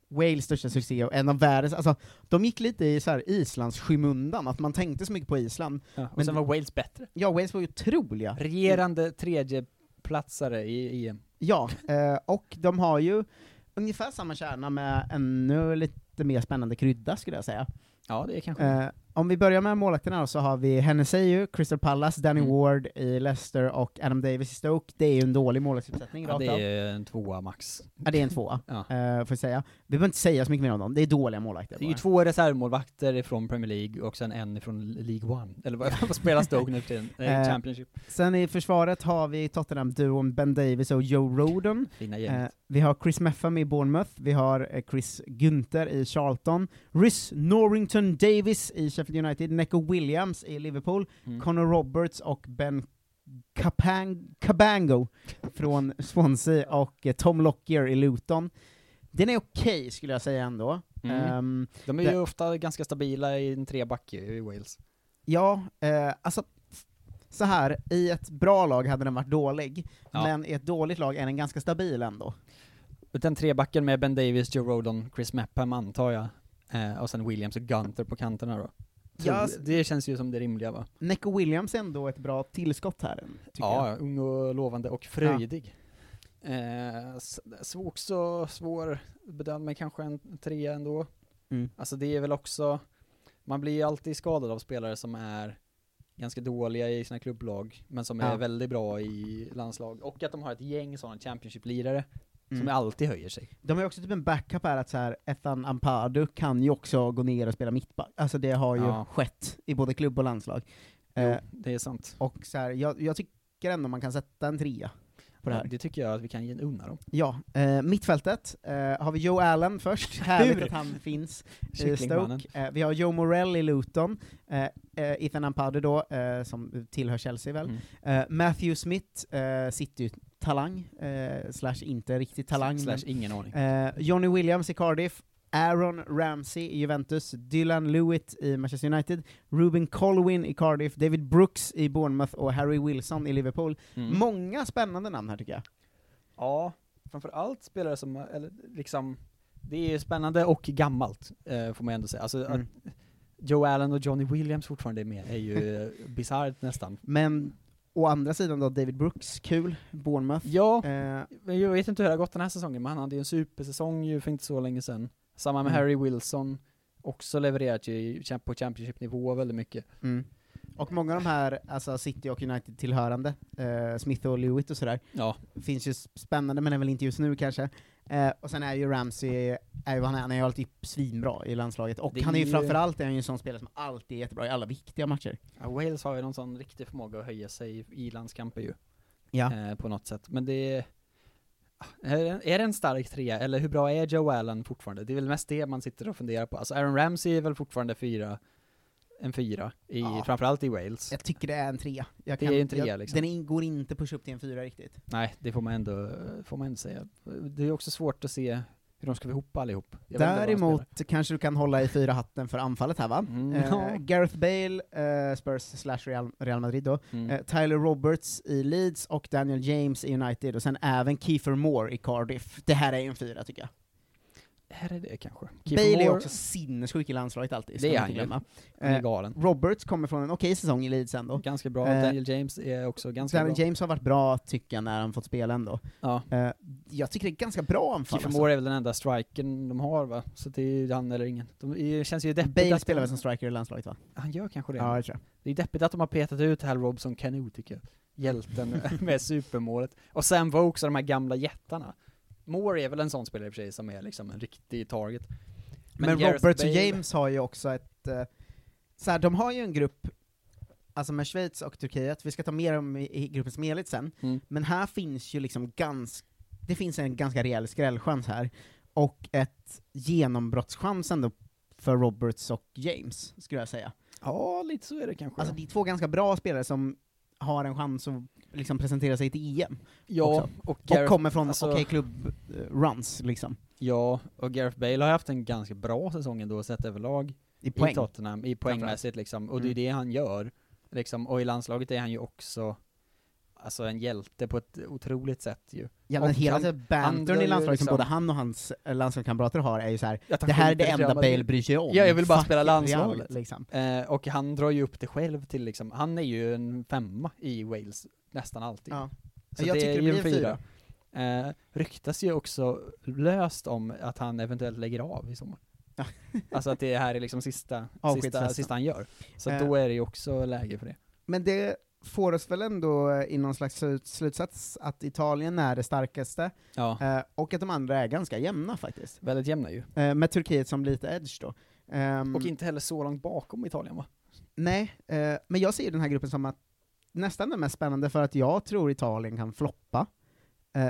Wales största succé och en av världens, alltså de gick lite i så här Islands skymundan, att man tänkte så mycket på Island. Ja, och Men- sen var Wales bättre. Ja, Wales var ju otroliga. Regerande tredjeplatsare i EM. Ja, eh, och de har ju ungefär samma kärna med ännu lite mer spännande krydda skulle jag säga. Ja, det är kanske... Eh, om vi börjar med målvakterna så har vi Hennessy, Crystal Palace, Danny Mm. Ward i Leicester och Adam Davis i Stoke. Det är ju en dålig målvaktsuppsättning ja, det är en tvåa max. Ja, det är en tvåa, [LAUGHS] Ja. eh, får jag säga. Vi behöver inte säga så mycket mer om dem, det är dåliga målvakter Det är ju två reservmålvakter från Premier League och sen en från League One. Eller [LAUGHS] vad, spelar Stoke nu för tiden? Eh, Championship. Sen i försvaret har vi Tottenham-duon Ben Davis och Joe Rodon. Fina gänget. vi har Chris Meffam i Bournemouth, vi har Chris Gunther i Charlton, Rhys Norrington Davis i Sheffield United, Neco Williams i Liverpool, Mm. Connor Roberts och Ben Kapang Kabango från Swansea och eh, Tom Lockyer i Luton. Den är okej skulle jag säga ändå. Mm. Ehm, De är det- ju ofta ganska stabila i en treback ju, i Wales. ja, eh, alltså så här, i ett bra lag hade den varit dålig, Ja. men i ett dåligt lag är den ganska stabil ändå. Den trebacken med Ben Davis, Joe Rodon, Chris Mepham antar jag. Eh, och sen Williams och Gunter på kanterna då. Ja, det känns ju som det rimliga va? Neco Williams är ändå ett bra tillskott här, tycker jag. Ja, ung och lovande och fröjdig. Eh, s- så också svår bedömd, men kanske en trea ändå. Mm. Alltså det är väl också, man blir ju alltid skadad av spelare som är ganska dåliga i sina klubblag, men som är Ja. väldigt bra i landslag. Och att de har ett gäng sådana Championship-lirare Mm. som alltid höjer sig. De har ju också typ en backup här att så här, Ethan Ampadu kan ju också gå ner och spela mittback. Alltså det har ju Ja. skett i både klubb och landslag. Jo, Eh, det är sant. och så här, jag, jag tycker ändå man kan sätta en trea på det här. Det tycker jag att vi kan ge unna dem. Ja, eh, mittfältet eh, har vi Joe Allen först, [LAUGHS] härligt att han finns Kycklingmannen. Stoke. Eh, vi har Joe Morell i Luton, eh, eh, Ethan Ampadu då, eh, som tillhör Chelsea väl. Mm. Eh, Matthew Smith, eh, City-talang, eh, slash inte riktigt talang. Slash men- ingen aning. Eh, Johnny Williams i Cardiff, Aaron Ramsey i Juventus, Dylan Lewitt i Manchester United, Ruben Colwyn i Cardiff, David Brooks i Bournemouth och Harry Wilson i Liverpool. Mm. Många spännande namn här tycker jag. Ja, framförallt spelare som, eller liksom, det är spännande och gammalt, eh, får man ändå säga. Alltså Mm. att Joe Allen och Johnny Williams fortfarande är med är ju [LAUGHS] bisarrt nästan. Men å andra sidan då, David Brooks, kul, Bournemouth. Ja, Eh, men jag vet inte hur det har gått den här säsongen, men han hade ju en supersäsong ju för inte så länge sedan. Samma med Mm. Harry Wilson, också levererat ju på Championship-nivå väldigt mycket. mm. Och många av de här, alltså City och United-tillhörande, eh, Smith och Lewitt och sådär, Ja, finns ju spännande, men är väl inte just nu kanske. Eh, och sen är ju Ramsey, är ju, han, är, han är ju alltid svinbra i landslaget, och Det han är ju framförallt är han ju en sån spelare som alltid är jättebra i alla viktiga matcher. ja, Wales har ju någon sån riktig förmåga att höja sig i, landskamper ju. Ja. eh, på något sätt. Men det är, det- är det en stark trea, eller hur bra är Joe Allen fortfarande? Det är väl mest det man sitter och funderar på. Alltså Aaron Ramsey är väl fortfarande fyra, en fyra, i, Ja. framförallt i Wales. Jag tycker det är en trea. Jag Det är en trea, jag, liksom. Den in, går inte pusha upp till en fyra riktigt. Nej, det får man ändå, får man ändå säga. Det är också svårt att se Hur de ska få ihop allihop. Jag. Däremot kanske du kan hålla i fyra hatten för anfallet här va? Mm, Eh. Gareth Bale, eh, Spurs slash Real, Real Madrid då, Mm. eh, Tyler Roberts i Leeds och Daniel James i United, och sen även Kiefer Moore i Cardiff. Det här är ju en fyra tycker jag. Här är det kanske. Bale är också sinnessjuk i landslaget alltid, ska Det är man inte glömma. Han är Eh, galen. Roberts kommer från en okej säsong i Leeds ändå. Ganska bra. Eh, Daniel James är också ganska Daniel bra. James har varit bra, tycker jag, när han fått spela ändå. Ja. Eh, jag tycker det är ganska bra anfall. Kiefer alltså. Är väl den enda strikern de har va? Så det är han eller ingen. De, det känns ju deppigt Bale att spelar väl som striker i landslaget va? Han gör kanske det. Ja, det tror jag. Det är deppigt att de har petat ut Hal Robson Canoe tycker jag. Hjälten [LAUGHS] med supermålet. Och Sam Vokes och de här gamla jättarna. Moore är väl en sån spelare i och för sig som är liksom en riktig target. Men, Gareth Roberts och James har ju också ett, eh, så här, de har ju en grupp, alltså med Schweiz och Turkiet, vi ska ta mer om i, i gruppen som helhet sen, Mm. men här finns ju liksom ganska, det finns en ganska rejäl skrällchans här, och ett genombrottschans ändå för Roberts och James, skulle jag säga. Ja, lite så är det kanske. Alltså det är två ganska bra spelare som har en chans att liksom presentera sig till EM. ja, och, Och Gareth, kommer från alltså- okej klubb-runs, liksom. Ja, och Gareth Bale har haft en ganska bra säsong ändå sett överlag. I poäng. I Tottenham, i poängmässigt liksom. Och det är Mm. det han gör. Liksom, och i landslaget är han ju också Alltså en hjälte på ett otroligt sätt ju. Ja men Och hela han- bantern i landslaget som liksom- både han och hans eh, landslagskamrater har är ju så här. Att han det här är det enda. Bale bryr sig om. Ja, jag vill bara Fuck spela landslaget. liksom. Eh, och han drar ju upp det själv till liksom, han är ju en femma i Wales nästan alltid. Ja. Så Jag det tycker är ju en en fyra. Eh, ryktas ju också löst om att han eventuellt lägger av i sommar. [LAUGHS] Alltså att det här är liksom sista, sista, sista han gör. Så Eh. då är det ju också läge för det. Men det får oss väl ändå eh, i någon slags slut- slutsats att Italien är det starkaste, Ja, eh, och att de andra är ganska jämna faktiskt. väldigt jämna ju. Eh, med Turkiet som lite edge då. Ehm, Och inte heller så långt bakom Italien va? Nej, men jag ser den här gruppen som att nästan den mest spännande för att jag tror Italien kan floppa.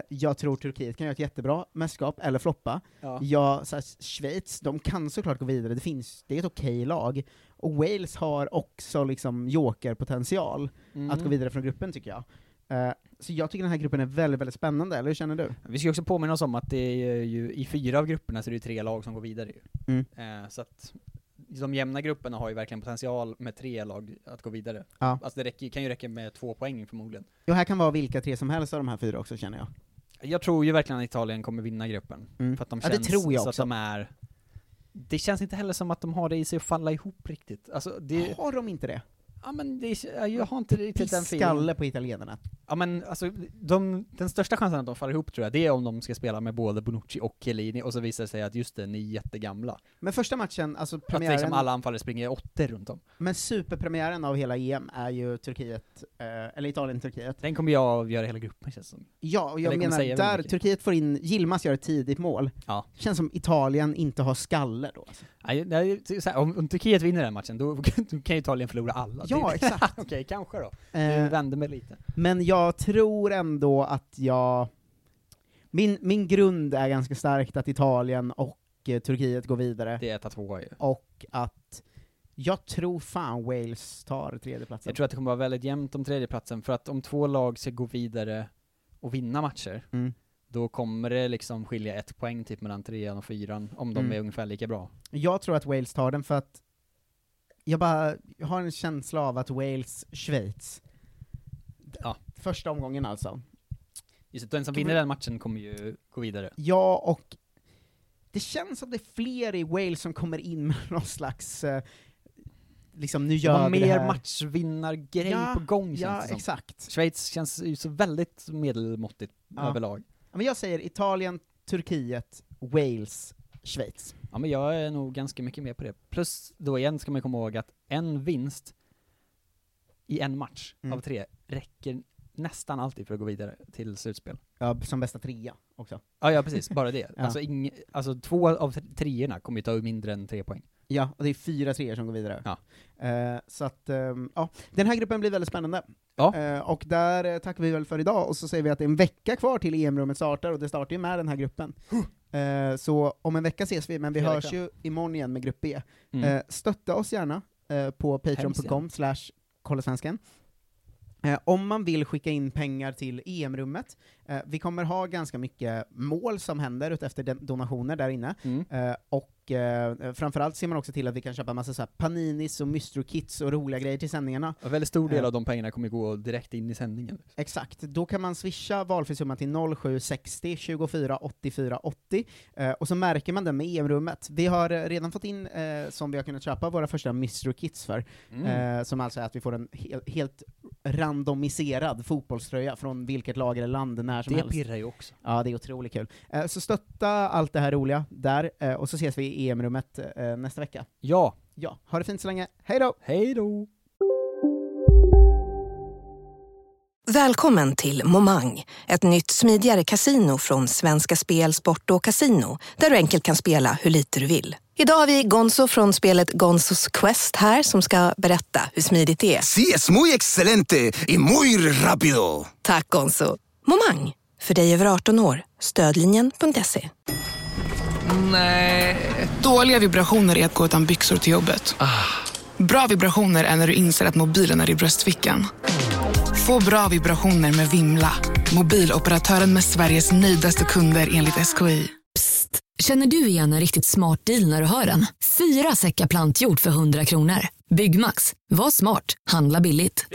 Jag tror Turkiet kan göra ett jättebra mästerskap, eller floppa. Ja. Jag, så här, Schweiz, de kan såklart gå vidare, det finns, det är ett okej lag. Och Wales har också liksom jokerpotential Mm. att gå vidare från gruppen tycker jag. Eh, så jag tycker den här gruppen är väldigt, väldigt spännande, eller hur känner du? Vi ska också påminna oss om att det är ju, i fyra av grupperna så är det ju tre lag som går vidare ju. Mm. Eh, så att de jämna grupperna har ju verkligen potential med tre lag att gå vidare. Ja. Alltså det räcker, kan ju räcka med två poäng förmodligen. Och här kan vara vilka tre som helst av de här fyra också känner jag. Jag tror ju verkligen att Italien kommer vinna gruppen. Mm. För att de Ja, känns det tror jag så också. att de är det känns inte heller som att de har det i sig att falla ihop riktigt. Alltså det, Har de inte det? Ja men det, jag har inte riktigt den feelingen. Pisskalle på italienarna. Ja men alltså, de, den största chansen att de faller ihop tror jag, det är om de ska spela med både Bonucci och Chiellini, och så visar det sig att just det, ni är jättegamla. Men första matchen, alltså Att premiären, liksom alla anfallare springer åttor runt om. men superpremiären av hela EM är ju Turkiet, eh, eller Italien-Turkiet. Den kommer jag avgöra hela gruppen känns som. Ja, och jag menar, där. Turkiet får in, Yilmaz gör ett tidigt mål. Ja. Känns som Italien inte har skalle då. Alltså. Här, om, om Turkiet vinner den matchen, då, [LAUGHS] då kan ju Italien förlora alla. Ja, exakt. [LAUGHS] Okej, kanske då. Eh, Du vände mig lite. men jag tror ändå att jag... Min, min grund är ganska starkt att Italien och eh, Turkiet går vidare, Det är 1-2 ju. och att jag tror fan Wales tar tredjeplatsen. Jag tror att det kommer vara väldigt jämnt om tredjeplatsen, för att om två lag ska gå vidare och vinna matcher, Mm. då kommer det liksom skilja ett poäng typ mellan trean och fyran, om de Mm. är ungefär lika bra. Jag tror att Wales tar den för att jag bara jag har en känsla av att Wales, Schweiz, Ja. första omgången alltså. Just den som vinner vi- den matchen kommer ju gå vidare. Ja, och det känns som det är fler i Wales som kommer in med [LAUGHS] någon slags, eh, liksom nu gör vi det mer här. matchvinnargrej Ja, på gång känns Ja, det som. exakt. Schweiz känns ju så väldigt medelmåttigt Ja. överlag. Men jag säger Italien, Turkiet, Wales, Schweiz. Ja men jag är nog ganska mycket med på det. Plus, då igen ska man komma ihåg att en vinst i en match Mm. av tre räcker nästan alltid för att gå vidare till slutspel. Ja, som bästa trea också. Ja, ja precis, bara det. [LAUGHS] Ja. Alltså, ing, alltså två av tre- treorna kommer ju ta mindre än tre poäng. Ja, och det är fyra treor som går vidare. Ja. Eh, så att, ehm, ja, den här gruppen blir väldigt spännande. Ja. Eh, och där eh, tackar vi väl för idag, och så säger vi att det är en vecka kvar till EM-rummet startar, och det startar ju med den här gruppen. Så om en vecka ses vi, men vi Hela hörs veckan. ju imorgon igen med grupp B. Mm. Stötta oss gärna på patreon.com slash kollasvensken. Eh, om man vill skicka in pengar till EM-rummet, eh, vi kommer ha ganska mycket mål som händer utefter donationer där inne, Mm. eh, och eh, framförallt ser man också till att vi kan köpa massa så paninis och mystery-kits och roliga grejer till sändningarna. En väldigt stor del Eh, av de pengarna kommer gå direkt in i sändningen. Exakt, då kan man swisha valfri summa till 0760 24 84 80, eh, och så märker man den med EM-rummet. Vi har eh, redan fått in, eh, som vi har kunnat köpa, våra första mystery kits för, Mm. eh, som alltså är att vi får en hel, helt randomiserad fotbollströja från vilket lag eller land när som Det helst. pirrar ju också. Ja, det är otroligt kul. Eh, så stötta allt det här roliga där, eh, och så ses vi i EM-rummet eh, nästa vecka. Ja. Ja, ha det fint så länge. Hej då! Hej då! Välkommen till Momang, ett nytt smidigare kasino från Svenska Spel, Sport och Casino, där du enkelt kan spela hur lite du vill. Idag har vi Gonzo från spelet Gonzos Quest här som ska berätta hur smidigt det är. Sí, es muy excelente y muy rápido. Tack Gonzo. Momang, för dig över 18 år. Stödlinjen.se. Nej. Dåliga vibrationer är att gå utan byxor till jobbet. Bra vibrationer är när du inser att mobilen är i bröstfickan. Få bra vibrationer med Vimla. Mobiloperatören med Sveriges nöjdaste kunder enligt SKI. Känner du igen en riktigt smart deal när du hör den? Fyra säckar plantjord för 100 kronor. Byggmax. Var smart. Handla billigt.